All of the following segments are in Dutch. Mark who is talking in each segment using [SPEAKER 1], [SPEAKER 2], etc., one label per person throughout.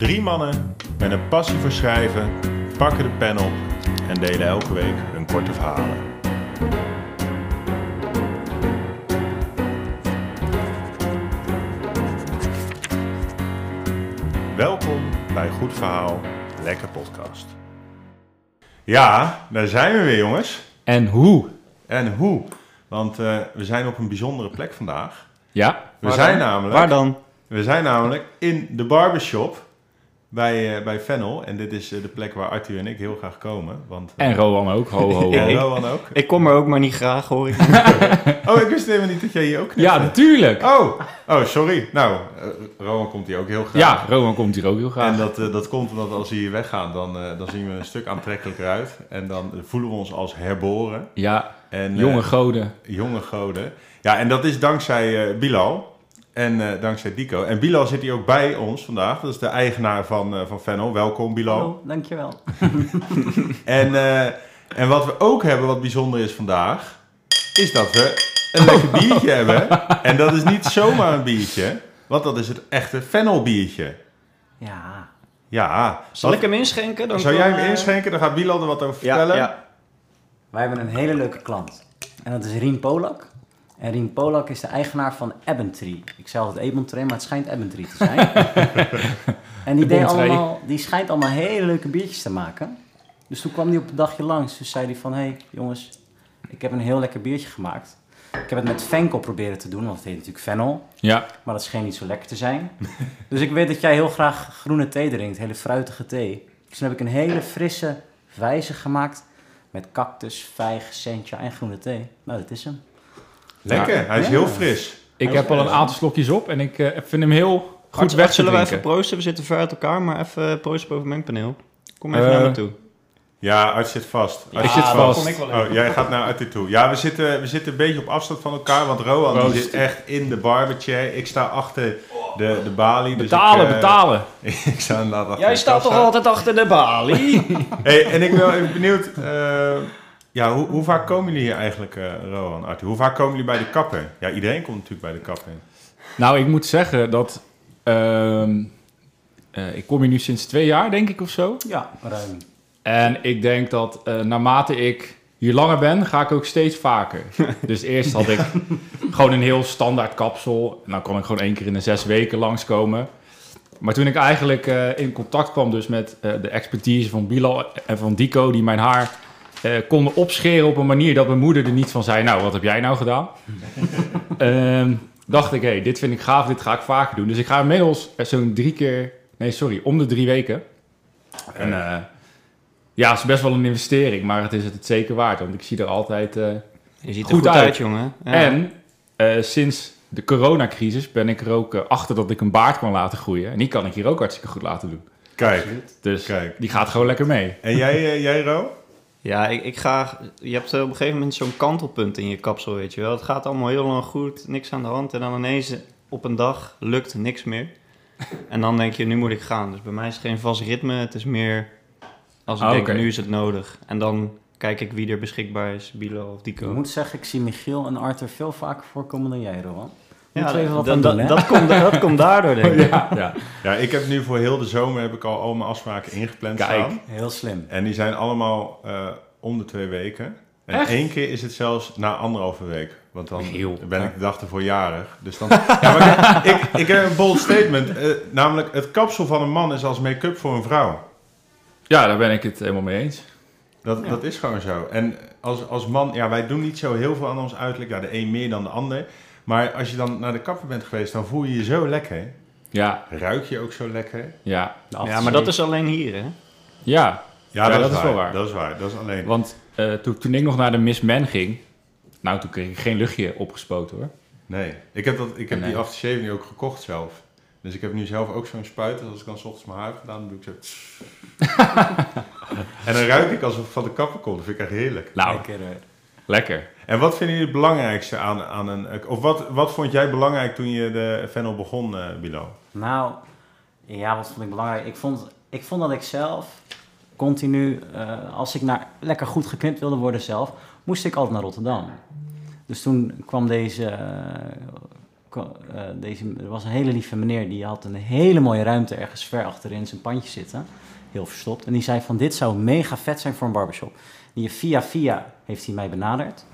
[SPEAKER 1] Drie mannen met een passie voor schrijven pakken de pen op en delen elke week hun korte verhalen. Welkom bij Goed Verhaal, Lekker Podcast. Ja, daar zijn we weer jongens.
[SPEAKER 2] En hoe?
[SPEAKER 1] En hoe? Want eh, we zijn op een bijzondere plek vandaag.
[SPEAKER 2] Ja.
[SPEAKER 1] We
[SPEAKER 3] Waar
[SPEAKER 1] zijn namelijk...
[SPEAKER 3] Waar dan?
[SPEAKER 1] We zijn namelijk in de barbershop bij, eh bij Fennel. En dit is eh, de plek waar Arthur en ik heel graag komen. Want, eh,
[SPEAKER 2] En Rowan ook. Ho, ho,
[SPEAKER 1] en. Rowan ook.
[SPEAKER 3] Ik kom er ook maar niet graag, hoor ik.
[SPEAKER 1] Oh, ik wist helemaal niet dat jij hier ook
[SPEAKER 2] Ja, natuurlijk.
[SPEAKER 1] Oh, oh, sorry. Nou, eh, Rowan komt hier ook heel graag.
[SPEAKER 2] Ja, Rowan komt hier ook heel graag.
[SPEAKER 1] En dat, eh, dat komt omdat als we hier weggaan, dan, eh, dan zien we een stuk aantrekkelijker uit. En dan voelen we ons als herboren.
[SPEAKER 2] Ja,
[SPEAKER 1] En, eh,
[SPEAKER 2] jonge goden.
[SPEAKER 1] jonge goden. Ja, en dat is dankzij eh, Bilal. En eh, dankzij Dico. En Bilal zit hier ook bij ons vandaag. Dat is de eigenaar van, eh van Fennel. Welkom, Bilal.
[SPEAKER 4] Hallo, dankjewel.
[SPEAKER 1] En, eh, en wat we ook hebben, wat bijzonder is vandaag, is dat we een lekker biertje hebben. En dat is niet zomaar een biertje, want dat is het echte Fennel biertje.
[SPEAKER 4] Ja,
[SPEAKER 1] Ja,
[SPEAKER 3] Zal ik hem inschenken? Dan
[SPEAKER 1] zou jij hem inschenken? Dan gaat Bilal er wat over
[SPEAKER 3] Ja,
[SPEAKER 1] vertellen.
[SPEAKER 3] ja.
[SPEAKER 4] wij hebben een hele leuke klant. En dat is Rien Polak. En Rien Polak is de eigenaar van Ebbentree. Ik zei altijd Ebontree, maar het schijnt Ebbentree te zijn. en die, deed allemaal, die schijnt allemaal hele leuke biertjes te maken. Dus toen kwam hij op een dagje langs. Dus zei hij van, hé hey, jongens, ik heb een heel lekker biertje gemaakt. Ik heb het met Venkel proberen te doen, want het heet natuurlijk Fennel.
[SPEAKER 2] Ja,
[SPEAKER 4] Maar dat scheen niet zo lekker te zijn. dus ik weet dat jij heel graag groene thee drinkt, hele fruitige thee. Dus toen heb ik een hele frisse wijze gemaakt met cactus, vijg, sencha en groene thee. Nou, dat is hem.
[SPEAKER 1] Lekker, hij is
[SPEAKER 4] Ja.
[SPEAKER 1] heel fris.
[SPEAKER 2] ik heb al een aantal slokjes op en ik eh, vind hem heel goed weg te
[SPEAKER 3] zullen we even proosten? We zitten ver uit elkaar, maar even proosten boven het mengpaneel. Kom even
[SPEAKER 2] Eh,
[SPEAKER 3] naar me toe.
[SPEAKER 1] Ja, Art zit vast. Art
[SPEAKER 2] Ik zit vast.
[SPEAKER 3] kom ik wel
[SPEAKER 1] Oh, jij gaat naar Arthur toe. Ja, we zitten, we zitten een beetje op afstand van elkaar, want Rowan die zit echt in de barberchair. Ik sta achter de, de balie. dus
[SPEAKER 2] Betalen,
[SPEAKER 1] ik, eh,
[SPEAKER 2] betalen.
[SPEAKER 1] ik sta inderdaad achter
[SPEAKER 3] Jij staat toch altijd achter de balie?
[SPEAKER 1] Hey, en ik ben even benieuwd, eh, ja, hoe, hoe vaak komen jullie hier eigenlijk, eh Rowan, Arthur? Hoe vaak komen jullie bij de kapper? Ja, iedereen komt natuurlijk bij de kapper.
[SPEAKER 2] Nou, ik moet zeggen dat... ehm, eh, ik kom hier nu sinds twee jaar, denk ik, of zo.
[SPEAKER 4] Ja, ruim.
[SPEAKER 2] En ik denk dat eh, naarmate ik hier langer ben, ga ik ook steeds vaker. dus eerst had ik gewoon een heel standaard kapsel. En dan kon ik gewoon één keer in de zes weken langskomen. Maar toen ik eigenlijk eh, in contact kwam dus met eh, de expertise van Bilal en van Dico... die mijn haar eh, konden opscheren op een manier dat mijn moeder er niet van zei... nou, wat heb jij nou gedaan? Ehm, dacht ik, hé, dit vind ik gaaf, dit ga ik vaker doen. Dus ik ga inmiddels eh, zo'n drie keer... Nee, sorry, om de drie weken. En eh, ja, het is best wel een investering, maar het is het zeker waard. Want ik zie er altijd... eh,
[SPEAKER 3] Je ziet er
[SPEAKER 2] Goed
[SPEAKER 3] goed,
[SPEAKER 2] uit.
[SPEAKER 3] uit, jongen. Ja.
[SPEAKER 2] En eh, sinds de coronacrisis ben ik er ook achter dat ik een baard kan laten groeien. En die kan ik hier ook hartstikke goed laten doen.
[SPEAKER 1] Kijk,
[SPEAKER 2] Dus
[SPEAKER 1] Kijk.
[SPEAKER 2] die gaat gewoon lekker mee.
[SPEAKER 1] en jij, jij Ro?
[SPEAKER 3] Ja, ik, ik ga... Je hebt eh, op een gegeven moment zo'n kantelpunt in je kapsel, weet je wel. Het gaat allemaal heel lang goed, niks aan de hand. En dan ineens eh, op een dag lukt niks meer. En dan denk je, nu moet ik gaan. Dus bij mij is het geen vast ritme. Het is meer als ik
[SPEAKER 2] Ah,
[SPEAKER 3] denk, nu is het nodig. En dan kijk ik wie er beschikbaar is, Bilo of
[SPEAKER 4] Ik
[SPEAKER 3] Dico.
[SPEAKER 4] moet zeggen, ik zie Michiel en Arthur veel vaker voorkomen dan jij, Rowan.
[SPEAKER 3] Ja,
[SPEAKER 4] Moeten we even wat
[SPEAKER 3] dat-
[SPEAKER 4] aan
[SPEAKER 3] dat-
[SPEAKER 4] doen,
[SPEAKER 3] dat, komt, dat komt daardoor, denk ik.
[SPEAKER 2] Ja, ja.
[SPEAKER 1] Ja, ik heb nu voor heel de zomer heb ik al al mijn afspraken ingepland
[SPEAKER 2] Kijk.
[SPEAKER 1] staan.
[SPEAKER 4] Heel slim.
[SPEAKER 1] En die zijn allemaal eh, om de twee weken. En
[SPEAKER 2] Echt?
[SPEAKER 1] één keer is het zelfs na anderhalve week. Want dan
[SPEAKER 2] Heel.
[SPEAKER 1] ben ik de dag ervoor jarig. Dus dan, ja, maar ik, ik, ik heb een bold statement. eh, namelijk, het kapsel van een man is als make-up voor een vrouw.
[SPEAKER 2] ja, daar ben ik het helemaal mee eens.
[SPEAKER 1] Dat, dat is gewoon zo. En als, als man, ja, wij doen niet zo heel veel aan ons uiterlijk. Ja, de een meer dan de ander. Maar als je dan naar de kapper bent geweest, dan voel je je zo lekker.
[SPEAKER 2] Ja,
[SPEAKER 1] Ruik je ook zo lekker.
[SPEAKER 2] ja,
[SPEAKER 3] Ja, maar dat is alleen hier, hè?
[SPEAKER 2] ja.
[SPEAKER 1] Ja,
[SPEAKER 2] Ja,
[SPEAKER 1] dat,
[SPEAKER 2] dat
[SPEAKER 1] is,
[SPEAKER 2] is
[SPEAKER 1] waar.
[SPEAKER 2] wel waar.
[SPEAKER 1] Dat is waar. Dat is alleen.
[SPEAKER 2] Want eh, toen, toen ik nog naar de Miss Man ging... Nou, toen kreeg ik geen luchtje opgespoten hoor.
[SPEAKER 1] Nee, ik heb, dat, ik heb
[SPEAKER 2] Nee.
[SPEAKER 1] die aftershave nu ook gekocht zelf. Dus ik heb nu zelf ook zo'n spuit. Dus als ik dan 's ochtends mijn haar heb gedaan, dan doe ik zo... en dan ruik ik alsof ik van de kapper kom. Dat vind ik echt heerlijk.
[SPEAKER 2] Nou,
[SPEAKER 4] Lekker, eh,
[SPEAKER 2] lekker.
[SPEAKER 1] En wat vinden jullie het belangrijkste aan, aan een... Of wat, wat vond jij belangrijk toen je de Fennel begon, eh Bilo?
[SPEAKER 4] Nou, ja, wat vond ik belangrijk? Ik vond, ik vond dat ik zelf continu, eh, als ik naar, lekker goed geknipt wilde worden zelf, moest ik altijd naar Rotterdam. Dus toen kwam deze eh, eh, deze, er was een hele lieve meneer die had een hele mooie ruimte ergens ver achterin zijn pandje zitten. Heel verstopt. En die zei van dit zou mega vet zijn voor een barbershop. Die via via heeft hij mij benaderd.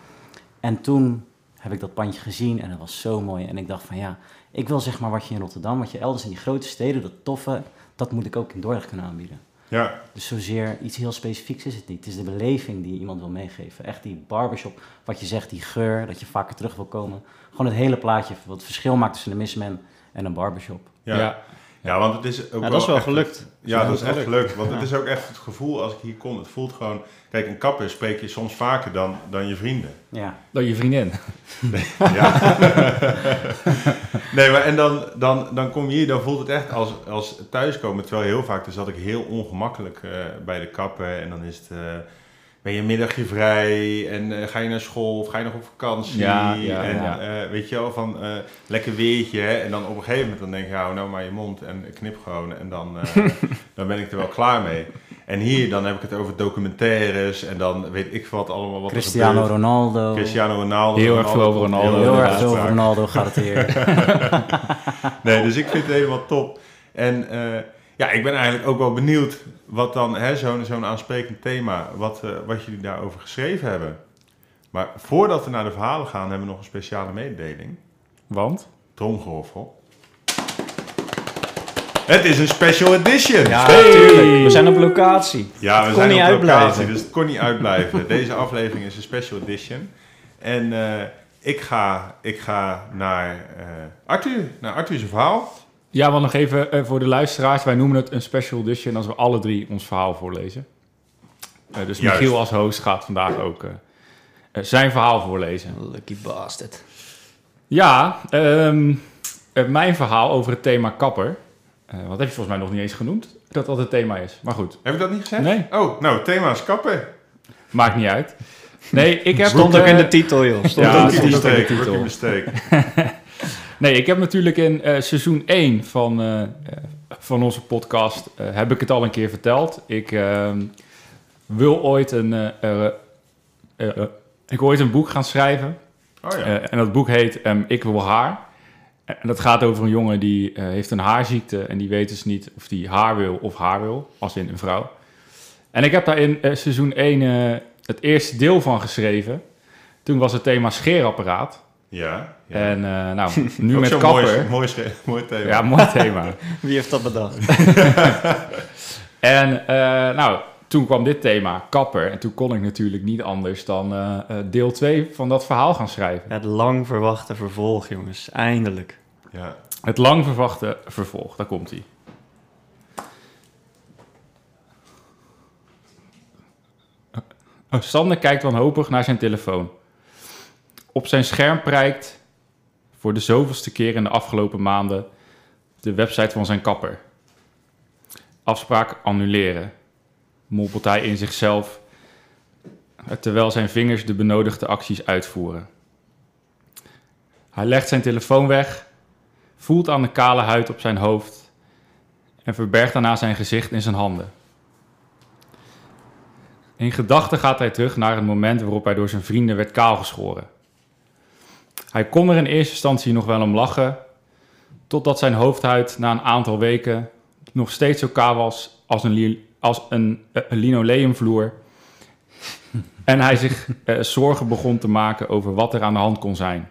[SPEAKER 4] En toen heb ik dat pandje gezien en dat was zo mooi. En ik dacht van ja, ik wil zeg maar wat je in Rotterdam, wat je elders in die grote steden, dat toffe, dat moet ik ook in Dordrecht kunnen aanbieden.
[SPEAKER 1] Ja,
[SPEAKER 4] Dus zozeer iets heel specifieks is het niet. Het is de beleving die iemand wil meegeven. Echt die barbershop, wat je zegt, die geur, dat je vaker terug wil komen. Gewoon het hele plaatje, wat het verschil maakt tussen een misman en een barbershop.
[SPEAKER 1] ja. ja.
[SPEAKER 2] Ja.
[SPEAKER 1] want het is ook
[SPEAKER 3] Ja, dat is wel
[SPEAKER 1] echt-
[SPEAKER 3] gelukt.
[SPEAKER 1] Ja, dat is echt
[SPEAKER 3] gelukt.
[SPEAKER 1] Want het is ook echt het gevoel als ik hier kom. Het voelt gewoon... Kijk, een kapper spreek je soms vaker dan, dan je vrienden.
[SPEAKER 4] Ja,
[SPEAKER 2] Dat je vriendin.
[SPEAKER 1] Ja. nee, maar en dan, dan, dan kom je hier, dan voelt het echt als, als thuiskomen. Terwijl heel vaak, dus zat ik heel ongemakkelijk eh, bij de kapper. En dan is het, eh, ben je middagje vrij en eh, ga je naar school of ga je nog op vakantie.
[SPEAKER 2] Ja, ja,
[SPEAKER 1] en
[SPEAKER 2] ja.
[SPEAKER 1] eh, weet je wel, van eh, lekker weertje. Hè? En dan op een gegeven moment dan denk je, hou nou maar je mond en knip gewoon. En dan, dan ben ik er wel klaar mee. En hier, dan heb ik het over documentaires en dan weet ik wat allemaal wat er
[SPEAKER 4] Cristiano
[SPEAKER 1] gebeurt.
[SPEAKER 4] Ronaldo.
[SPEAKER 1] Cristiano Ronaldo.
[SPEAKER 2] Heel erg veel over Ronaldo.
[SPEAKER 4] Heel erg veel over Ronaldo gaat het hier.
[SPEAKER 1] Nee, dus ik vind het helemaal top. En ja, ik ben eigenlijk ook wel benieuwd wat dan, hè, zo'n zo'n aansprekend thema, wat, eh, wat jullie daarover geschreven hebben. Maar voordat we naar de verhalen gaan, hebben we nog een speciale mededeling.
[SPEAKER 2] Want?
[SPEAKER 1] Tromgeroffel. Het is een special edition.
[SPEAKER 3] Ja,
[SPEAKER 2] Hey!
[SPEAKER 3] natuurlijk. We zijn op locatie.
[SPEAKER 1] Ja, we
[SPEAKER 3] kon
[SPEAKER 1] zijn
[SPEAKER 3] niet
[SPEAKER 1] op
[SPEAKER 3] uitblijven.
[SPEAKER 1] locatie, dus het kon niet uitblijven. Deze aflevering is een special edition. En eh, ik, ga, ik ga naar eh, Arthur, naar Arthur's verhaal.
[SPEAKER 2] Ja, want nog even eh, voor de luisteraars. Wij noemen het een special edition als we alle drie ons verhaal voorlezen. Eh, dus
[SPEAKER 1] Juist.
[SPEAKER 2] Michiel als host gaat vandaag ook eh, zijn verhaal voorlezen.
[SPEAKER 3] Lucky bastard.
[SPEAKER 2] Ja, ehm, eh, mijn verhaal over het thema kapper. Eh, wat heb je volgens mij nog niet eens genoemd? Dat dat het thema is. Maar goed,
[SPEAKER 1] Heb ik dat niet gezegd?
[SPEAKER 2] Nee.
[SPEAKER 1] Oh, nou, thema is kappen.
[SPEAKER 2] maakt niet uit. Nee, ik heb...
[SPEAKER 3] Stond ook in de titel, joh. Stond
[SPEAKER 2] Ja,
[SPEAKER 3] ook in de titel.
[SPEAKER 2] Nee, ik heb natuurlijk in eh, seizoen 1 van, eh, eh, van onze podcast... heb ik het al een keer verteld. Ik ehm, wil ooit een... ik wil ooit een boek gaan schrijven.
[SPEAKER 1] Oh ja.
[SPEAKER 2] En dat boek heet ehm, Ik wil haar. En dat gaat over een jongen die heeft een haarziekte... en die weet dus niet of die haar wil of haar wil. Als in een vrouw. En ik heb daar in seizoen 1 eh, het eerste deel van geschreven. Toen was het thema scheerapparaat.
[SPEAKER 1] Ja. ja.
[SPEAKER 2] En eh, nou, nu
[SPEAKER 1] Ook
[SPEAKER 2] met kapper...
[SPEAKER 1] Mooi, mooi, mooi thema.
[SPEAKER 2] Ja, mooi thema.
[SPEAKER 3] Wie heeft dat bedacht?
[SPEAKER 2] En eh, nou, toen kwam dit thema, kapper. En toen kon ik natuurlijk niet anders dan eh, eh, deel 2 van dat verhaal gaan schrijven.
[SPEAKER 3] Het lang verwachte vervolg, jongens. Eindelijk.
[SPEAKER 1] Ja.
[SPEAKER 2] Het lang verwachte vervolg, daar komt hij. Sander kijkt wanhopig naar zijn telefoon. Op zijn scherm prijkt voor de zoveelste keer in de afgelopen maanden de website van zijn kapper. Afspraak annuleren, mompelt hij in zichzelf terwijl zijn vingers de benodigde acties uitvoeren. Hij legt zijn telefoon weg voelt aan de kale huid op zijn hoofd en verbergt daarna zijn gezicht in zijn handen. In gedachten gaat hij terug naar het moment waarop hij door zijn vrienden werd kaalgeschoren. Hij kon er in eerste instantie nog wel om lachen, totdat zijn hoofdhuid na een aantal weken nog steeds zo kaal was als een, als een, eh, linoleumvloer. en hij zich eh, zorgen begon te maken over wat er aan de hand kon zijn.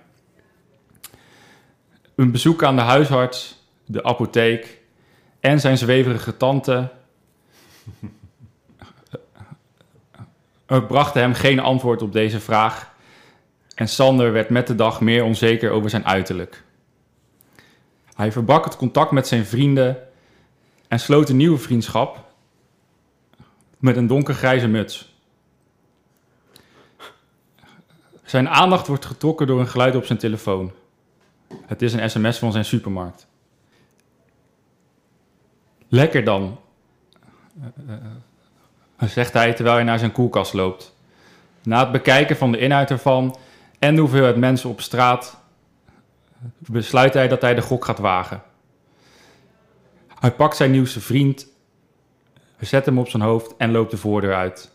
[SPEAKER 2] Een bezoek aan de huisarts, de apotheek en zijn zweverige tante brachten hem geen antwoord op deze vraag. En Sander werd met de dag meer onzeker over zijn uiterlijk. Hij verbrak het contact met zijn vrienden en sloot een nieuwe vriendschap met een donkergrijze muts. Zijn aandacht wordt getrokken door een geluid op zijn telefoon. Het is een sms van zijn supermarkt. Lekker dan, eh, eh, zegt hij terwijl hij naar zijn koelkast loopt. Na het bekijken van de inhoud ervan en de hoeveelheid mensen op straat, besluit hij dat hij de gok gaat wagen. Hij pakt zijn nieuwste vriend, zet hem op zijn hoofd en loopt de voordeur uit.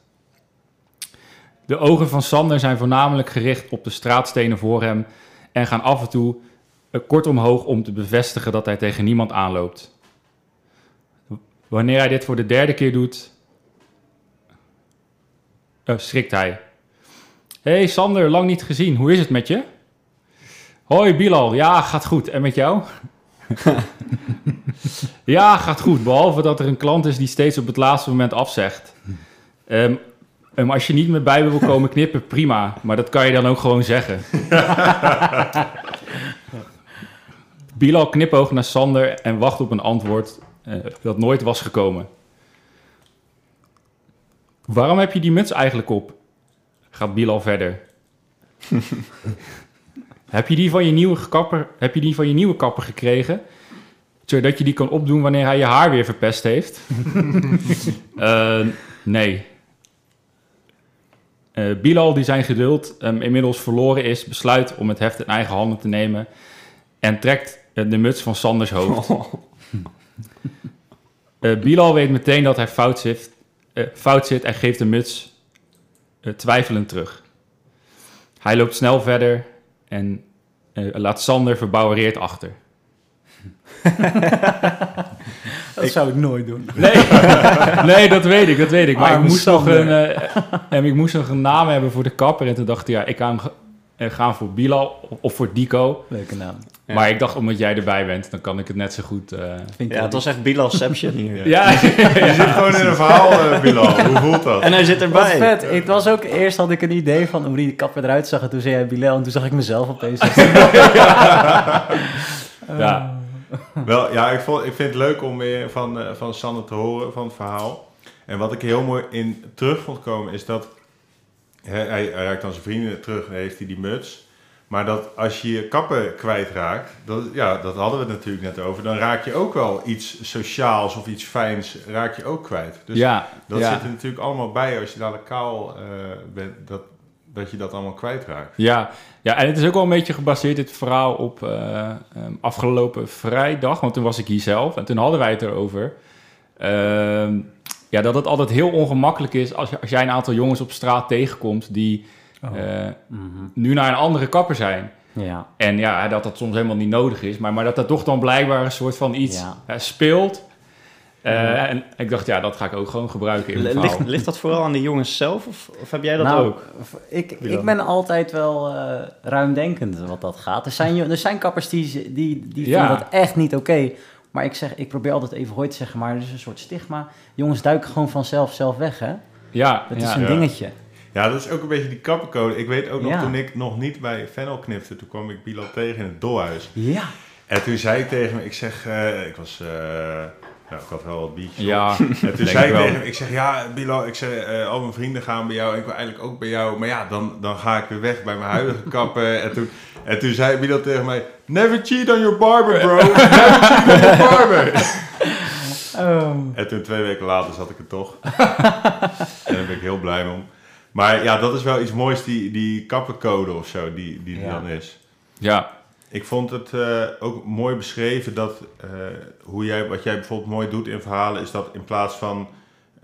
[SPEAKER 2] De ogen van Sander zijn voornamelijk gericht op de straatstenen voor hem en gaan af en toe eh, kort omhoog om te bevestigen dat hij tegen niemand aanloopt. Wanneer hij dit voor de derde keer doet, eh, schrikt hij. Hey Sander, lang niet gezien. Hoe is het met je? Hoi Bilal, ja, gaat goed. En met jou? ja, gaat goed. Behalve dat er een klant is die steeds op het laatste moment afzegt. Ehm, ehm, als je niet meer bij wil komen knippen, prima. Maar dat kan je dan ook gewoon zeggen. Bilal knipoogt naar Sander en wacht op een antwoord eh, dat nooit was gekomen. Waarom heb je die muts eigenlijk op? Gaat Bilal verder. heb, je die van je nieuwe kapper, heb je die van je nieuwe kapper gekregen? Zodat je die kan opdoen wanneer hij je haar weer verpest heeft? Eh, nee. Eh, Bilal, die zijn geduld ehm, inmiddels verloren is, besluit om het heft in eigen handen te nemen en trekt eh, de muts van Sanders hoofd. Eh, Bilal weet meteen dat hij fout zit, fout zit en geeft de muts twijfelend terug. Hij loopt snel verder en eh, laat Sander verbouwereerd achter.
[SPEAKER 4] Dat zou ik nooit doen.
[SPEAKER 2] Nee, nee, dat weet ik, dat weet ik. Maar ik moest, nog een, eh, en ik moest nog een naam hebben voor de kapper. En toen dacht ik, ja, ik ga hem eh, gaan voor Bilal of- of voor Dico.
[SPEAKER 4] Leuke naam.
[SPEAKER 3] Ja.
[SPEAKER 2] Maar ik dacht, omdat jij erbij bent, dan kan ik het net zo goed... eh,
[SPEAKER 4] Vind ik
[SPEAKER 3] Ja, het was echt Bilalception hier.
[SPEAKER 2] Ja,
[SPEAKER 1] Je zit gewoon in een verhaal, eh, Bilal. Hoe voelt dat?
[SPEAKER 3] En hij zit
[SPEAKER 4] Wat
[SPEAKER 3] erbij.
[SPEAKER 4] vet. Het was ook, eerst had ik een idee van hoe die kapper eruit zag. En toen zei hij Bilal. En toen zag ik mezelf opeens.
[SPEAKER 2] ja.
[SPEAKER 1] Wel, ja, ik, vond, ik vind het leuk om weer van, eh, van Sander te horen, van het verhaal. En wat ik heel mooi in terug vond komen, is dat... hè, hij, hij raakt dan zijn vrienden terug en heeft hij die muts. Maar dat als je je kappen kwijtraakt, dat, ja, dat hadden we het natuurlijk net over... dan raak je ook wel iets sociaals of iets fijns, raak je ook kwijt. Dus
[SPEAKER 2] ja,
[SPEAKER 1] dat
[SPEAKER 2] ja.
[SPEAKER 1] zit er natuurlijk allemaal bij als je dadelijk kaal eh, bent, dat, dat je dat allemaal kwijtraakt.
[SPEAKER 2] Ja, ja, en het is ook wel een beetje gebaseerd, dit verhaal, op eh, ehm, afgelopen vrijdag. Want toen was ik hier zelf en toen hadden wij het erover. Ehm, ja, dat het altijd heel ongemakkelijk is als, je, als jij een aantal jongens op straat tegenkomt die
[SPEAKER 4] Oh.
[SPEAKER 2] eh,
[SPEAKER 4] Mhm.
[SPEAKER 2] nu naar een andere kapper zijn.
[SPEAKER 4] Ja.
[SPEAKER 2] En ja, dat dat soms helemaal niet nodig is, maar, maar dat dat toch dan blijkbaar een soort van iets
[SPEAKER 4] Ja.
[SPEAKER 2] speelt. Eh,
[SPEAKER 4] Ja.
[SPEAKER 2] En ik dacht, ja, dat ga ik ook gewoon gebruiken in mijn
[SPEAKER 3] Ligt,
[SPEAKER 2] verhaal.
[SPEAKER 3] ligt dat vooral aan de jongens zelf of, of heb jij dat
[SPEAKER 4] nou,
[SPEAKER 3] ook?
[SPEAKER 4] Ik, ik ben altijd wel eh, ruimdenkend wat dat gaat. Er zijn, er zijn kappers die, die, die
[SPEAKER 2] Ja.
[SPEAKER 4] vinden dat echt niet oké. Maar ik, zeg, ik probeer altijd even hooi te zeggen, maar er is een soort stigma. Jongens duiken gewoon vanzelf zelf weg, hè?
[SPEAKER 2] Ja,
[SPEAKER 4] Dat
[SPEAKER 2] ja.
[SPEAKER 4] is een
[SPEAKER 1] Ja.
[SPEAKER 4] dingetje.
[SPEAKER 1] Ja, dat is ook een beetje die kappencode. Ik weet ook nog,
[SPEAKER 4] Ja.
[SPEAKER 1] toen ik nog niet bij Fennel knipte, toen kwam ik Bilal tegen in het dolhuis.
[SPEAKER 4] Ja.
[SPEAKER 1] En toen zei hij tegen me, ik zeg, eh, ik was, eh, nou, ik had wel wat biertjes op.
[SPEAKER 2] ja.
[SPEAKER 1] En toen
[SPEAKER 2] denk
[SPEAKER 1] zei
[SPEAKER 2] ik
[SPEAKER 1] ik
[SPEAKER 2] wel.
[SPEAKER 1] tegen hem, ik zeg, ja, Bilal, ik zeg, eh, al mijn vrienden gaan bij jou en ik wil eigenlijk ook bij jou. Maar ja, dan, dan ga ik weer weg bij mijn huidige kapper. En toen, en toen zei Bilal tegen mij, never cheat on your barber, bro. Never cheat on your barber.
[SPEAKER 4] Oh.
[SPEAKER 1] En toen twee weken later zat ik er toch. en daar ben ik heel blij om. Maar ja, dat is wel iets moois, die, die kappencode of zo, die, die er
[SPEAKER 4] Ja.
[SPEAKER 1] dan is.
[SPEAKER 2] ja,
[SPEAKER 1] Ik vond het eh, ook mooi beschreven dat eh, hoe jij, wat jij bijvoorbeeld mooi doet in verhalen, is dat in plaats van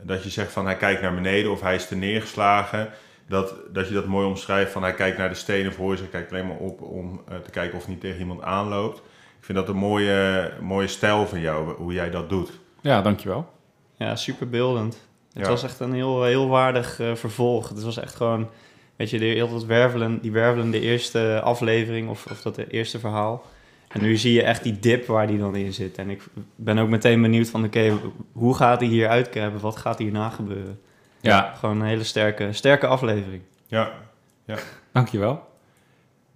[SPEAKER 1] dat je zegt van hij kijkt naar beneden of hij is te neergeslagen, dat, dat je dat mooi omschrijft van hij kijkt naar de stenen voor zich, kijkt alleen maar op om eh, te kijken of hij niet tegen iemand aanloopt. Ik vind dat een mooie, mooie stijl van jou, hoe jij dat doet.
[SPEAKER 2] ja, dankjewel.
[SPEAKER 3] Ja, super beeldend. Het
[SPEAKER 1] Ja.
[SPEAKER 3] was echt een heel, heel waardig eh, vervolg. Het was echt gewoon, weet je, de, heel dat wervelen, die wervelende eerste aflevering of, of dat eerste verhaal. En nu zie je echt die dip waar die dan in zit. En ik ben ook meteen benieuwd van, oké, hoe gaat hij hier uitkrabben? Wat gaat hierna gebeuren?
[SPEAKER 2] Ja,
[SPEAKER 3] Gewoon een hele sterke, sterke aflevering.
[SPEAKER 1] Ja.
[SPEAKER 2] dankjewel.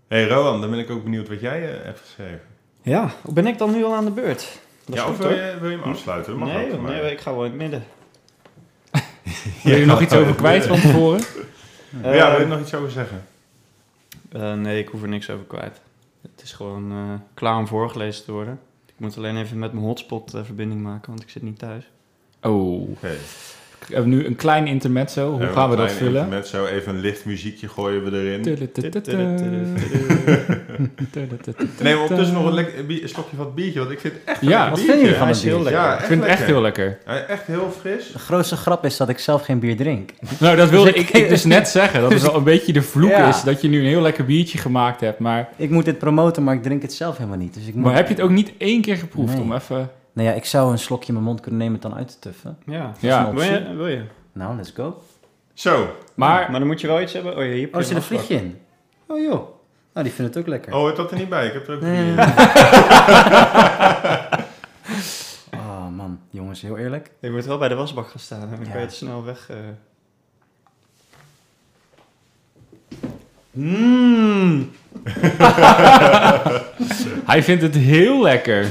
[SPEAKER 1] hey Rowan, dan ben ik ook benieuwd wat jij eh, hebt geschreven.
[SPEAKER 3] Ja, ben ik dan nu al aan de beurt? Dat
[SPEAKER 1] ja, of wil je, wil je hem afsluiten? Dat mag
[SPEAKER 3] Nee,
[SPEAKER 1] ook
[SPEAKER 3] nee, ik ga wel in het midden.
[SPEAKER 2] Wil je er nog iets over kwijt van tevoren?
[SPEAKER 1] Maar ja, wil je er nog iets over zeggen?
[SPEAKER 3] Eh, nee, ik hoef er niks over kwijt. Het is gewoon eh, klaar om voorgelezen te worden. Ik moet alleen even met mijn hotspot eh, verbinding maken, want ik zit niet thuis.
[SPEAKER 2] Oh,
[SPEAKER 1] Oké.
[SPEAKER 2] We hebben nu een klein intermezzo. Hoe gaan we dat vullen?
[SPEAKER 1] Met zo even een licht muziekje gooien we erin. Nee, maar ondertussen nog een, slokje van het biertje, want ik vind het echt
[SPEAKER 2] Ja,
[SPEAKER 4] wat vind je van het
[SPEAKER 3] is
[SPEAKER 4] biertje?
[SPEAKER 1] Ja,
[SPEAKER 2] Ik vind het echt heel lekker.
[SPEAKER 1] Echt heel fris.
[SPEAKER 4] De grootste grap is dat ik zelf geen bier drink.
[SPEAKER 2] Nou, dat wilde ik, dus net zeggen. Dat het wel een beetje de vloek is dat je nu een heel lekker biertje gemaakt hebt. Maar,
[SPEAKER 4] Ik moet dit promoten, maar ik drink het zelf helemaal niet. Dus ik
[SPEAKER 2] maar heb je het ook niet één keer geproefd om even...
[SPEAKER 4] Nou ja, ik zou een slokje in mijn mond kunnen nemen het dan uit te tuffen.
[SPEAKER 3] Ja.
[SPEAKER 2] Ja,
[SPEAKER 3] Wil je? Wil je?
[SPEAKER 4] Nou, let's go.
[SPEAKER 1] Zo.
[SPEAKER 2] maar
[SPEAKER 3] Maar dan moet je wel iets hebben. Oh ja, hier heb
[SPEAKER 4] Oh, er
[SPEAKER 3] je
[SPEAKER 4] zit een vliegje in. Oh joh. Nou, die vinden het ook lekker.
[SPEAKER 1] Oh, het had er niet bij. Ik heb er ook
[SPEAKER 4] Nee.
[SPEAKER 1] niet in.
[SPEAKER 4] Oh man, jongens, heel eerlijk.
[SPEAKER 3] Je moet wel bij de wasbak gaan staan. Dan
[SPEAKER 4] Ja.
[SPEAKER 3] kan je het snel weg... eh.
[SPEAKER 4] Mmm.
[SPEAKER 2] hij vindt het heel lekker.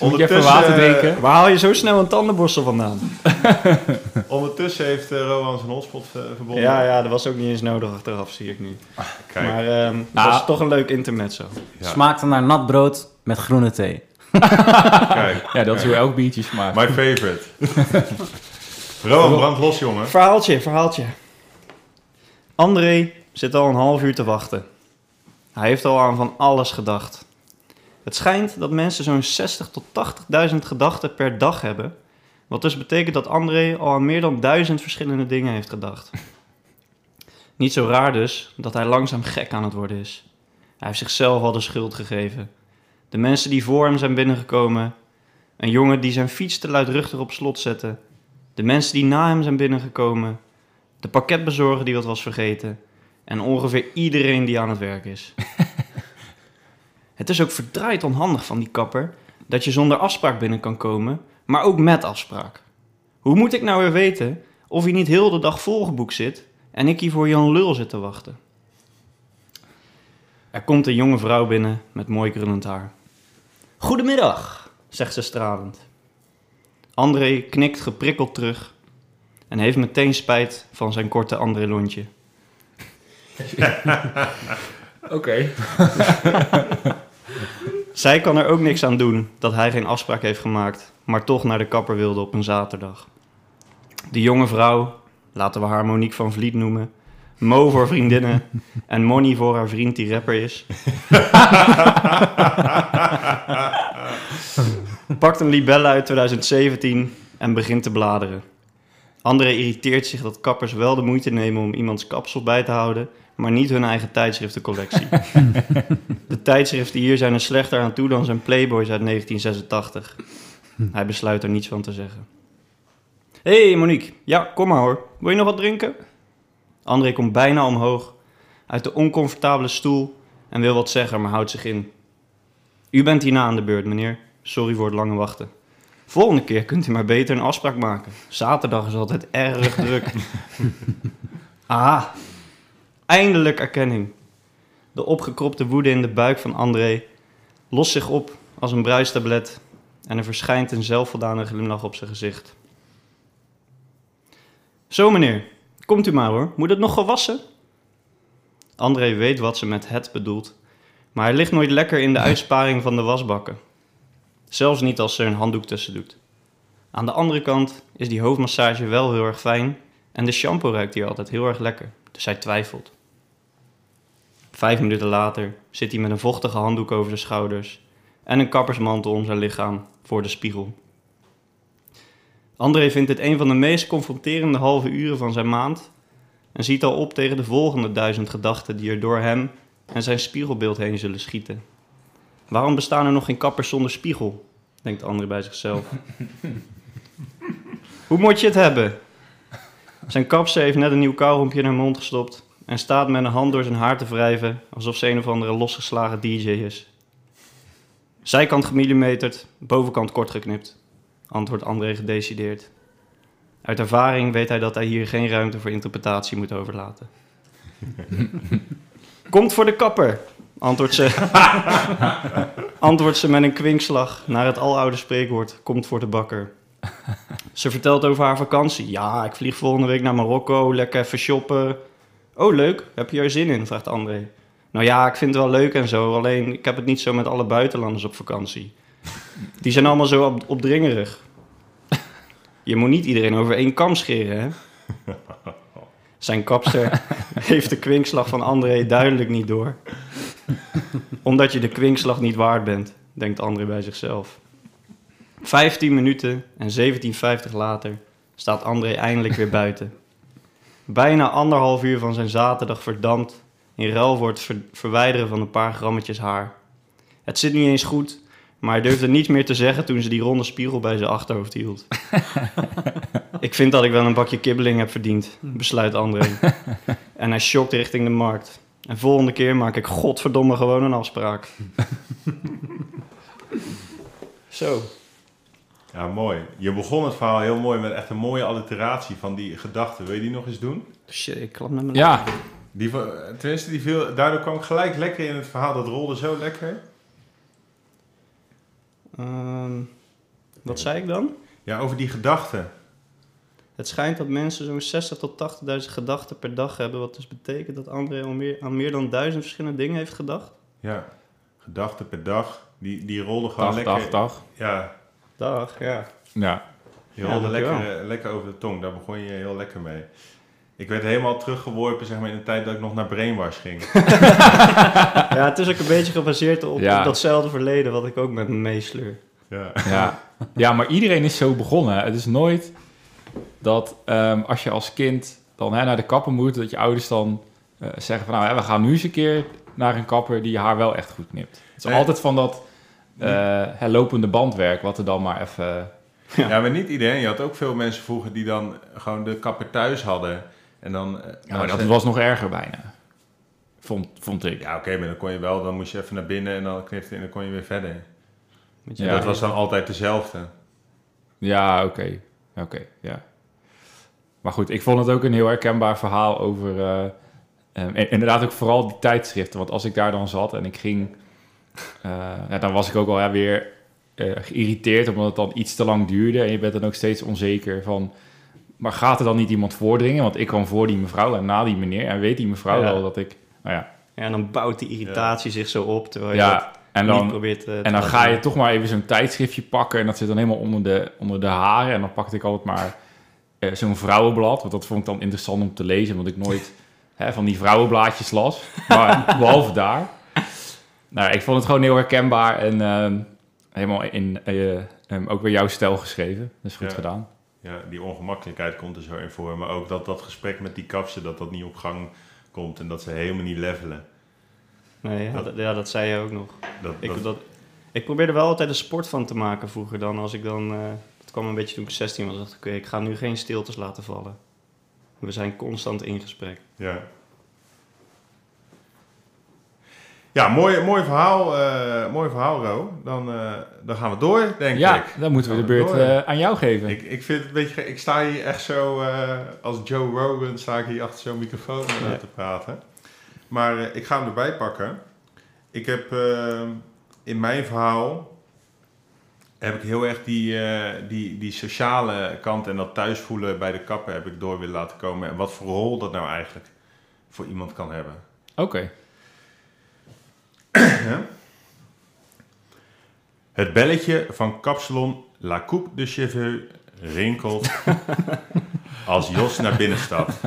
[SPEAKER 2] Moet je even water
[SPEAKER 1] eh,
[SPEAKER 2] drinken?
[SPEAKER 3] Waar haal je zo snel een tandenborstel vandaan?
[SPEAKER 1] Ondertussen heeft uh, Rowan zijn hotspot eh, verbonden.
[SPEAKER 3] Ja, ja, dat was ook niet eens nodig achteraf, zie ik nu.
[SPEAKER 1] Kijk,
[SPEAKER 3] Maar ehm
[SPEAKER 2] Nou.
[SPEAKER 3] dat is toch een leuk intermezzo.
[SPEAKER 1] Ja.
[SPEAKER 4] Smaakte naar nat brood met groene thee.
[SPEAKER 1] kijk.
[SPEAKER 2] Ja, dat is hoe elk biertje smaakt.
[SPEAKER 1] My favorite. Rowan, brand los, jongen.
[SPEAKER 3] Verhaaltje, verhaaltje. André zit al een half uur te wachten. Hij heeft al aan van alles gedacht. Het schijnt dat mensen zo'n 60 tot 80.000 gedachten per dag hebben. Wat dus betekent dat André al aan meer dan duizend verschillende dingen heeft gedacht. Niet zo raar dus dat hij langzaam gek aan het worden is. Hij heeft zichzelf al de schuld gegeven. De mensen die voor hem zijn binnengekomen. Een jongen die zijn fiets te luidruchtig op slot zette. De mensen die na hem zijn binnengekomen. De pakketbezorger die wat was vergeten. En ongeveer iedereen die aan het werk is. het is ook verdraaid onhandig van die kapper dat je zonder afspraak binnen kan komen, maar ook met afspraak. Hoe moet ik nou weer weten of hij niet heel de dag volgeboekt zit en ik hier voor Jan Lul zit te wachten? Er komt een jonge vrouw binnen met mooi krullend haar. Goedemiddag, zegt ze stralend. André knikt geprikkeld terug en heeft meteen spijt van zijn korte André-lontje.
[SPEAKER 2] Oké.
[SPEAKER 3] Zij kan er ook niks aan doen dat hij geen afspraak heeft gemaakt, maar toch naar de kapper wilde op een zaterdag. De jonge vrouw, laten we haar Monique van Vliet noemen, Mo voor vriendinnen en Money voor haar vriend die rapper is, pakt een libelle uit 2017 en begint te bladeren. André irriteert zich dat kappers wel de moeite nemen om iemands kapsel bij te houden, maar niet hun eigen tijdschriftencollectie. De tijdschriften hier zijn er slechter aan toe dan zijn Playboys uit 1986. Hij besluit er niets van te zeggen. Hé hey Monique, ja kom maar hoor. Wil je nog wat drinken? André komt bijna omhoog uit de oncomfortabele stoel en wil wat zeggen, maar houdt zich in. U bent hierna aan de beurt, meneer. Sorry voor het lange wachten. Volgende keer kunt u maar beter een afspraak maken. Zaterdag is altijd erg druk. Ah, eindelijk erkenning. De opgekropte woede in de buik van André lost zich op als een bruistablet en er verschijnt een zelfvoldane glimlach op zijn gezicht. Zo meneer, komt u maar hoor. Moet het nog gewassen? André weet wat ze met het bedoelt, maar hij ligt nooit lekker in de uitsparing van de wasbakken. Zelfs niet als ze er een handdoek tussen doet. Aan de andere kant is die hoofdmassage wel heel erg fijn en de shampoo ruikt hier altijd heel erg lekker, dus hij twijfelt. Vijf minuten later zit hij met een vochtige handdoek over zijn schouders en een kappersmantel om zijn lichaam voor de spiegel. André vindt dit een van de meest confronterende halve uren van zijn maand en ziet al op tegen de volgende duizend gedachten die er door hem en zijn spiegelbeeld heen zullen schieten. Waarom bestaan er nog geen kappers zonder spiegel? denkt André bij zichzelf. Hoe moet je het hebben? Zijn kapster heeft net een nieuw kauwrompje in haar mond gestopt en staat met een hand door zijn haar te wrijven alsof ze een of andere losgeslagen DJ is. Zijkant gemillimeterd, bovenkant kort geknipt, antwoordt André gedecideerd. Uit ervaring weet hij dat hij hier geen ruimte voor interpretatie moet overlaten. Komt voor de kapper, antwoordt ze, antwoordt ze met een kwinkslag naar het aloude spreekwoord: komt voor de bakker. Ze vertelt over haar vakantie. Ja, ik vlieg volgende week naar Marokko, lekker even shoppen. Oh, leuk. Heb je er zin in? vraagt André. Nou ja, ik vind het wel leuk en zo. Alleen, ik heb het niet zo met alle buitenlanders op vakantie. Die zijn allemaal zo op, opdringerig. Je moet niet iedereen over één kam scheren, hè? Zijn kapster heeft de kwinkslag van André duidelijk niet door. Omdat je de kwinkslag niet waard bent, denkt André bij zichzelf. 15 minuten en 17,50 later staat André eindelijk weer buiten. Bijna anderhalf uur van zijn zaterdag verdampt in ruil voor het ver- verwijderen van een paar grammetjes haar. Het zit niet eens goed, maar hij durfde niets meer te zeggen toen ze die ronde spiegel bij zijn achterhoofd hield. ik vind dat ik wel een bakje kibbeling heb verdiend, besluit André. en hij schokt richting de markt. En volgende keer maak ik godverdomme gewoon een afspraak. Zo.
[SPEAKER 1] Ja, mooi. Je begon het verhaal heel mooi met echt een mooie alliteratie van die gedachten. Wil je die nog eens doen?
[SPEAKER 3] Shit, ik klap met mijn
[SPEAKER 2] Ja,
[SPEAKER 1] Die, van- tenminste, die viel, daardoor kwam ik gelijk lekker in het verhaal. Dat rolde zo lekker.
[SPEAKER 3] Ehm, wat zei ik dan?
[SPEAKER 1] Ja, over die gedachten.
[SPEAKER 3] Het schijnt dat mensen zo'n 60 tot 80.000 gedachten per dag hebben. Wat dus betekent dat André al meer, aan meer dan duizend verschillende dingen heeft gedacht.
[SPEAKER 1] Ja, gedachten per dag. Die, die rolde gewoon
[SPEAKER 2] dag,
[SPEAKER 1] lekker.
[SPEAKER 2] dag, dag.
[SPEAKER 1] Ja,
[SPEAKER 3] Dag, ja.
[SPEAKER 2] Ja,
[SPEAKER 3] dankjewel.
[SPEAKER 1] lekker, eh, lekker over de tong. Daar begon je heel lekker mee. Ik werd helemaal teruggeworpen zeg maar, in de tijd dat ik nog naar Brainwash ging.
[SPEAKER 3] Ja, het is ook een beetje gebaseerd op,
[SPEAKER 2] Ja.
[SPEAKER 3] datzelfde verleden wat ik ook met me meesleur.
[SPEAKER 1] ja.
[SPEAKER 2] ja. ja, maar iedereen is zo begonnen. Het is nooit dat ehm, als je als kind dan hè, naar de kapper moet, dat je ouders dan eh, zeggen van nou, hè, we gaan nu eens een keer naar een kapper die je haar wel echt goed knipt. Het is
[SPEAKER 1] Nee.
[SPEAKER 2] altijd van dat eh, hè, lopende bandwerk, wat er dan maar even...
[SPEAKER 3] Ja.
[SPEAKER 1] Ja, maar niet iedereen. Je had ook veel mensen vroeger die dan gewoon de kapper thuis hadden. En dan... eh, nou,
[SPEAKER 2] dat
[SPEAKER 1] ze-
[SPEAKER 2] was nog erger bijna. Vond, vond ik.
[SPEAKER 1] Ja, oké, maar dan kon je wel. Dan moest je even naar binnen en dan knipte en dan kon je weer verder.
[SPEAKER 2] Ja.
[SPEAKER 1] dat was dan altijd dezelfde.
[SPEAKER 2] Ja, oké. Oké, ja. Maar goed, ik vond het ook een heel herkenbaar verhaal over... eh, ehm, en inderdaad ook vooral die tijdschriften. Want als ik daar dan zat en ik ging... eh, ja, dan was ik ook al weer eh, geïrriteerd... omdat het dan iets te lang duurde. En je bent dan ook steeds onzeker van... Maar gaat er dan niet iemand voordringen? Want ik kwam voor die mevrouw en na die meneer. En weet die mevrouw
[SPEAKER 3] Ja.
[SPEAKER 2] wel dat ik... Nou ja,
[SPEAKER 3] Ja, en dan bouwt die irritatie zich zo op, terwijl je
[SPEAKER 2] ja en
[SPEAKER 3] niet
[SPEAKER 2] dan...
[SPEAKER 3] probeert te...
[SPEAKER 2] En dan ga je toch maar even zo'n tijdschriftje pakken en dat zit dan helemaal onder de, onder de haren. En dan pakte ik altijd maar eh, zo'n vrouwenblad, want dat vond ik dan interessant om te lezen, want ik nooit hè, van die vrouwenblaadjes las. Maar behalve daar. Nou, ik vond het gewoon heel herkenbaar en ehm, helemaal in eh, ehm, ook weer jouw stijl geschreven. Dat is goed
[SPEAKER 1] Ja.
[SPEAKER 2] gedaan.
[SPEAKER 1] Ja, die ongemakkelijkheid komt er zo in voor. Maar ook dat dat gesprek met die kapsen, dat dat niet op gang komt. En dat ze helemaal niet levelen.
[SPEAKER 3] Nee, ja, dat, ja, dat zei je ook nog.
[SPEAKER 1] Dat,
[SPEAKER 3] Ik,
[SPEAKER 1] dat-
[SPEAKER 3] dat, ik probeerde wel altijd een sport van te maken vroeger dan. Als ik dan... eh het kwam een beetje toen ik 16 was. dacht ik, oké, ik ga nu geen stiltes laten vallen. We zijn constant in gesprek.
[SPEAKER 1] ja. Ja, mooi, mooi verhaal, eh, mooi verhaal, Ro. Dan, eh, dan gaan we door, denk
[SPEAKER 2] Ja,
[SPEAKER 1] ik.
[SPEAKER 2] dan moeten we de beurt eh, aan jou geven.
[SPEAKER 1] Ik, ik vind het een beetje... Ik sta hier echt zo... als Joe Rogan sta ik hier achter zo'n microfoon
[SPEAKER 3] Ja.
[SPEAKER 1] te praten. Maar ik ga hem erbij pakken. Ik heb in mijn verhaal... heb ik heel erg die, die, die sociale kant en dat thuisvoelen bij de kapper heb ik door willen laten komen. En wat voor rol dat nou eigenlijk voor iemand kan hebben.
[SPEAKER 2] Oké.
[SPEAKER 1] Het belletje van kapsalon La Coupe de Cheveux rinkelt als Jos naar binnen stapt.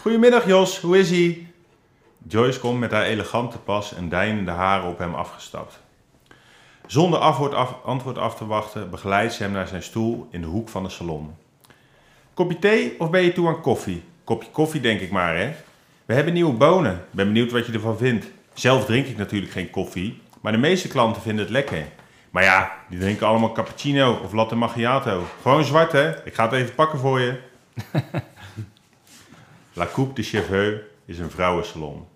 [SPEAKER 1] Goedemiddag Jos, hoe is ie? Joyce komt met haar elegante pas en deinende haren op hem afgestapt. Zonder antwoord af te wachten begeleidt ze hem naar zijn stoel in de hoek van de salon. Kopje thee of ben je toe aan koffie? Kopje koffie denk ik maar hè. We hebben nieuwe bonen. Ben benieuwd wat je ervan vindt. Zelf drink ik natuurlijk geen koffie, maar de meeste klanten vinden het lekker. Maar ja, die drinken allemaal cappuccino of latte macchiato. Gewoon zwart hè. Ik ga het even pakken voor je. La Coupe de Cheveux is een vrouwensalon.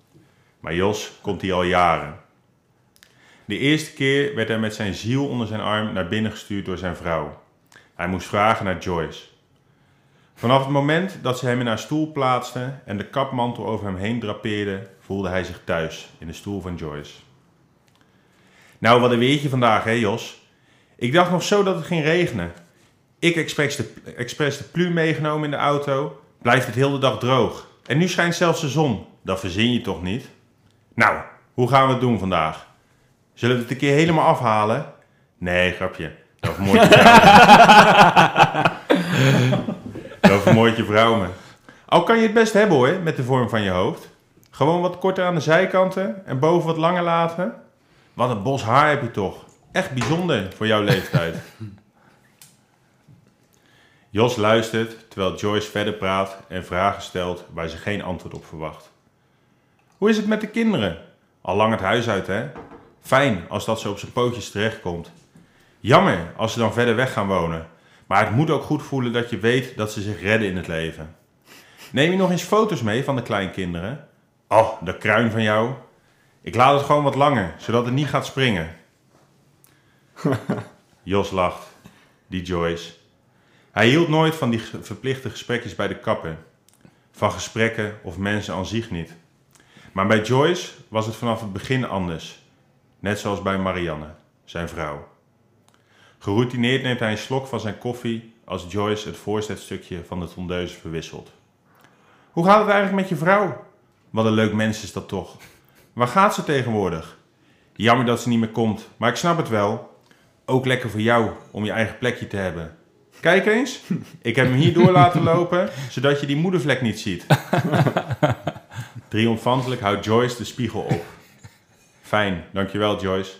[SPEAKER 1] Maar Jos komt hier al jaren. De eerste keer werd hij met zijn ziel onder zijn arm naar binnen gestuurd door zijn vrouw. Hij moest vragen naar Joyce. Vanaf het moment dat ze hem in haar stoel plaatste en de kapmantel over hem heen drapeerde, voelde hij zich thuis in de stoel van Joyce. Nou, wat een weertje vandaag, hè Jos? Ik dacht nog zo dat het ging regenen. Ik expres de, expres de plu meegenomen in de auto. Blijft het heel de dag droog. En nu schijnt zelfs de zon. Dat verzin je toch niet? Nou, hoe gaan we het doen vandaag? Zullen we het een keer helemaal afhalen? Nee, grapje. Dan vermoord je vrouw. Dan vermoord je vrouw me. Al kan je het best hebben hoor, met de vorm van je hoofd. Gewoon wat korter aan de zijkanten en boven wat langer laten. Wat een bos haar heb je toch. Echt bijzonder voor jouw leeftijd. Jos luistert terwijl Joyce verder praat en vragen stelt waar ze geen antwoord op verwacht. Hoe is het met de kinderen? Al lang het huis uit, hè? Fijn als dat zo op zijn pootjes terechtkomt. Jammer als ze dan verder weg gaan wonen. Maar het moet ook goed voelen dat je weet dat ze zich redden in het leven. Neem je nog eens foto's mee van de kleinkinderen? Oh, de kruin van jou. Ik laat het gewoon wat langer, zodat het niet gaat springen. Jos lacht. Die Joyce. Hij hield nooit van die verplichte gesprekjes bij de kapper. Van gesprekken of mensen aan zich niet. Maar bij Joyce was het vanaf het begin anders. Net zoals bij Marianne, zijn vrouw. Geroutineerd neemt hij een slok van zijn koffie als Joyce het voorzetstukje van de tondeuse verwisselt. Hoe gaat het eigenlijk met je vrouw? Wat een leuk mens is dat toch. Waar gaat ze tegenwoordig? Jammer dat ze niet meer komt, maar ik snap het wel. Ook lekker voor jou om je eigen plekje te hebben. Kijk eens, ik heb hem hier door laten lopen, zodat je die moedervlek niet ziet. Triomfantelijk houdt Joyce de spiegel op. Fijn, dankjewel Joyce.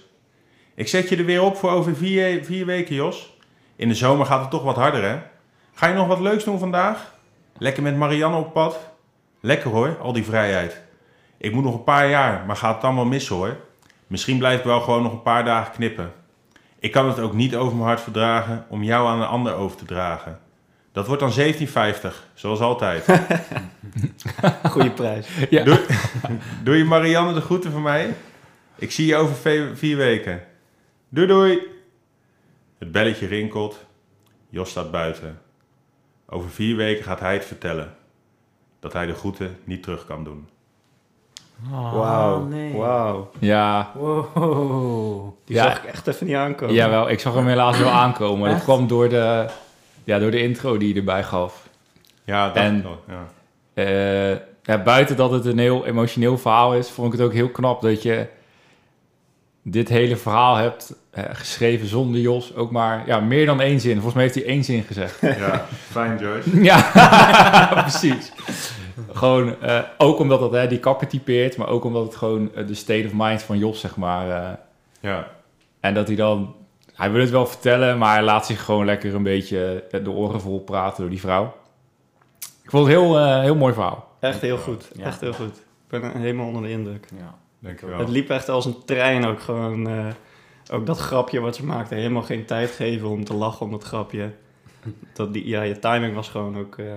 [SPEAKER 1] Ik zet je er weer op voor over vier, vier weken, Jos. In de zomer gaat het toch wat harder, hè? Ga je nog wat leuks doen vandaag? Lekker met Marianne op pad? Lekker hoor, al die vrijheid. Ik moet nog een paar jaar, maar gaat het dan wel missen hoor. Misschien blijf ik wel gewoon nog een paar dagen knippen. Ik kan het ook niet over mijn hart verdragen om jou aan een ander over te dragen. Dat wordt dan 1750, zoals altijd.
[SPEAKER 3] Goeie prijs.
[SPEAKER 2] Ja.
[SPEAKER 1] Doe, doe je Marianne de groeten van mij? Ik zie je over ve- vier weken. Doei doei. Het belletje rinkelt. Jos staat buiten. Over vier weken gaat hij het vertellen. Dat hij de groeten niet terug kan doen.
[SPEAKER 4] Oh,
[SPEAKER 3] Wauw.
[SPEAKER 4] nee.
[SPEAKER 3] Wauw.
[SPEAKER 2] Ja,
[SPEAKER 4] Wow.
[SPEAKER 3] Die
[SPEAKER 2] Ja.
[SPEAKER 3] zag ik echt even niet aankomen.
[SPEAKER 2] jawel, ik zag hem helaas wel aankomen. Dat
[SPEAKER 4] Echt?
[SPEAKER 2] kwam door de, ja, door de intro die je erbij gaf.
[SPEAKER 1] Ja, dat
[SPEAKER 2] En-
[SPEAKER 1] wel, ja.
[SPEAKER 2] Eh, ja, buiten dat het een heel emotioneel verhaal is, vond ik het ook heel knap dat je dit hele verhaal hebt eh, geschreven zonder Jos. Ook maar ja, meer dan één zin. Volgens mij heeft hij één zin gezegd.
[SPEAKER 1] ja. Fijn Joyce.
[SPEAKER 2] ja, precies. Gewoon, eh, ook omdat dat hè, die kapper typeert, maar ook omdat het gewoon eh, de state of mind van Jos, zeg maar. eh,
[SPEAKER 1] Ja.
[SPEAKER 2] en dat hij dan, hij wil het wel vertellen, maar hij laat zich gewoon lekker een beetje de oren vol praten door die vrouw. Ik vond het een heel, eh, heel mooi verhaal.
[SPEAKER 3] Echt heel goed.
[SPEAKER 4] Ja.
[SPEAKER 3] Echt heel goed. Ik ben helemaal onder de indruk.
[SPEAKER 4] Ja.
[SPEAKER 1] Dankjewel.
[SPEAKER 3] Het liep echt als een trein ook gewoon. eh, ook dat grapje wat ze maakte, helemaal geen tijd geven om te lachen om dat grapje. Dat die, ja, je timing was gewoon ook eh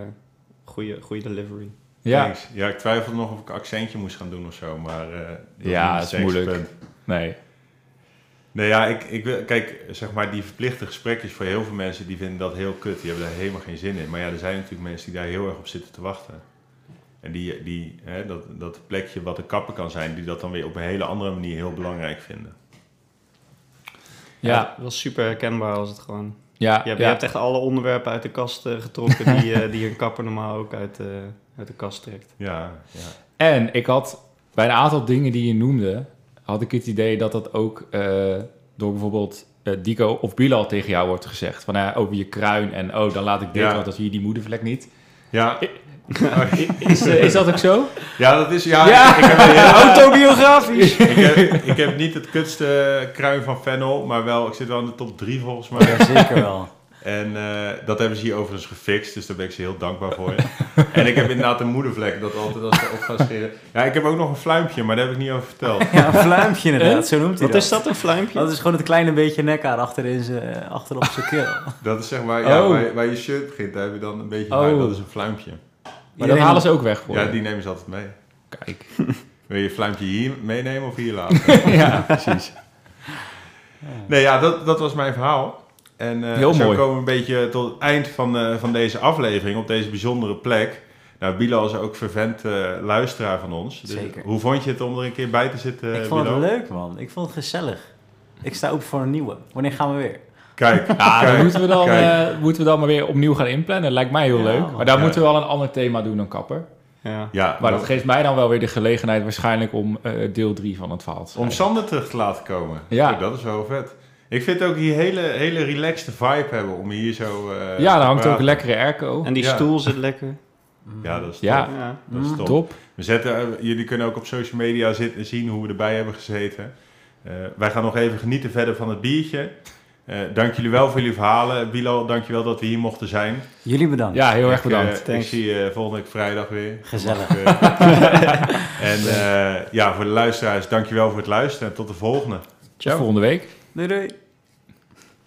[SPEAKER 3] goede, goede delivery.
[SPEAKER 2] Ja,
[SPEAKER 1] Thanks. Ja, ik twijfelde nog of ik accentje moest gaan doen of zo, maar... eh, dat
[SPEAKER 2] Ja, is moeilijk.
[SPEAKER 1] punt.
[SPEAKER 2] nee.
[SPEAKER 1] Nee, ja, ik, ik wil, kijk, zeg maar, die verplichte gesprekjes voor heel veel mensen, die vinden dat heel kut. Die hebben daar helemaal geen zin in. Maar ja, er zijn natuurlijk mensen die daar heel erg op zitten te wachten. En die, die hè, dat, dat plekje wat een kapper kan zijn, die dat dan weer op een hele andere manier heel belangrijk vinden.
[SPEAKER 2] Ja,
[SPEAKER 3] was super herkenbaar als het gewoon.
[SPEAKER 2] ja,
[SPEAKER 3] Je hebt,
[SPEAKER 2] ja.
[SPEAKER 3] je hebt echt alle onderwerpen uit de kast eh, getrokken die, eh, die een kapper normaal ook uit, eh, uit de kast trekt.
[SPEAKER 1] Ja, ja.
[SPEAKER 2] En ik had bij een aantal dingen die je noemde, had ik het idee dat dat ook eh, door bijvoorbeeld eh, Dico of Bilal tegen jou wordt gezegd. Van over je kruin en oh, dan laat ik dit,
[SPEAKER 1] Ja.
[SPEAKER 2] want dan zie je die moedervlek niet.
[SPEAKER 1] Ja,
[SPEAKER 2] Is, eh, is dat ook zo?
[SPEAKER 1] ja dat is... Ja,
[SPEAKER 2] Ja.
[SPEAKER 1] Ik, ik heb
[SPEAKER 3] Autobiografisch!
[SPEAKER 1] ik, heb, ik heb niet het kutste kruin van Fennel, maar wel, ik zit wel in de top 3 volgens mij.
[SPEAKER 4] Ja, zeker wel.
[SPEAKER 1] En eh, dat hebben ze hier overigens gefixt, dus daar ben ik ze heel dankbaar voor. en ik heb inderdaad een moedervlek, dat altijd als ze op gaan scheren. Ja, ik heb ook nog een fluimpje, maar daar heb ik niet over verteld.
[SPEAKER 4] Ja, een fluimpje inderdaad, zo noemt hij
[SPEAKER 3] Wat
[SPEAKER 4] dat.
[SPEAKER 3] is dat, een fluimpje?
[SPEAKER 4] Dat is gewoon het kleine beetje nekhaar achter in zijn, achter op zijn keel.
[SPEAKER 1] Dat is zeg maar, ja,
[SPEAKER 2] Oh.
[SPEAKER 1] waar, waar je shirt begint, daar heb je dan een beetje
[SPEAKER 2] Oh.
[SPEAKER 1] haar, dat is een fluimpje.
[SPEAKER 2] Maar dat halen ze ook weg voor.
[SPEAKER 1] Ja, die nemen ze altijd mee.
[SPEAKER 2] Kijk.
[SPEAKER 1] Wil je je fluimpje hier meenemen of hier laten?
[SPEAKER 2] ja, precies.
[SPEAKER 1] nee, ja, dat, dat was mijn verhaal. En eh,
[SPEAKER 2] Heel
[SPEAKER 1] zo
[SPEAKER 2] mooi.
[SPEAKER 1] komen we een beetje tot het eind van, eh, van deze aflevering, op deze bijzondere plek. Nou, Bilal is ook vervent eh, luisteraar van ons. Dus
[SPEAKER 4] Zeker.
[SPEAKER 1] Hoe vond je het om er een keer bij te zitten,
[SPEAKER 4] ik vond het leuk, man. Ik vond het gezellig. Ik sta open voor een nieuwe. Wanneer gaan we weer?
[SPEAKER 1] Kijk,
[SPEAKER 2] Ja, dan moeten we dan,
[SPEAKER 1] kijk.
[SPEAKER 2] eh, moeten we dan maar weer opnieuw gaan inplannen. Lijkt mij heel
[SPEAKER 4] Ja,
[SPEAKER 2] leuk. Maar daar
[SPEAKER 1] Ja.
[SPEAKER 2] moeten we wel een ander thema doen dan kapper.
[SPEAKER 3] Ja.
[SPEAKER 1] ja,
[SPEAKER 2] Maar
[SPEAKER 1] dat-
[SPEAKER 2] dat geeft mij dan wel weer de gelegenheid waarschijnlijk om eh, deel 3 van het verhaal te
[SPEAKER 1] om. Sander terug te laten komen.
[SPEAKER 2] Ja.
[SPEAKER 1] Kijk, dat is wel vet. Ik vind ook hier hele, hele relaxed vibe hebben om hier zo... eh,
[SPEAKER 2] ja, daar hangt ook een lekkere airco.
[SPEAKER 3] En die
[SPEAKER 1] Ja.
[SPEAKER 3] stoel zit lekker.
[SPEAKER 1] Ja, dat is top.
[SPEAKER 3] Ja.
[SPEAKER 1] Dat is top.
[SPEAKER 2] Top.
[SPEAKER 1] We zetten, jullie kunnen ook op social media zitten, zien hoe we erbij hebben gezeten. Eh, wij gaan nog even genieten verder van het biertje. Eh, dank jullie wel voor jullie verhalen. Bilal, dank je wel dat we hier mochten zijn.
[SPEAKER 4] Jullie bedankt.
[SPEAKER 2] Ja, heel erg
[SPEAKER 1] Ik, eh,
[SPEAKER 2] bedankt.
[SPEAKER 1] ik zie je volgende week vrijdag weer.
[SPEAKER 4] Gezellig.
[SPEAKER 1] Eh, en eh, ja, voor de luisteraars, dank je wel voor het luisteren. En tot de volgende.
[SPEAKER 2] Tot volgende week.
[SPEAKER 4] Doei doei.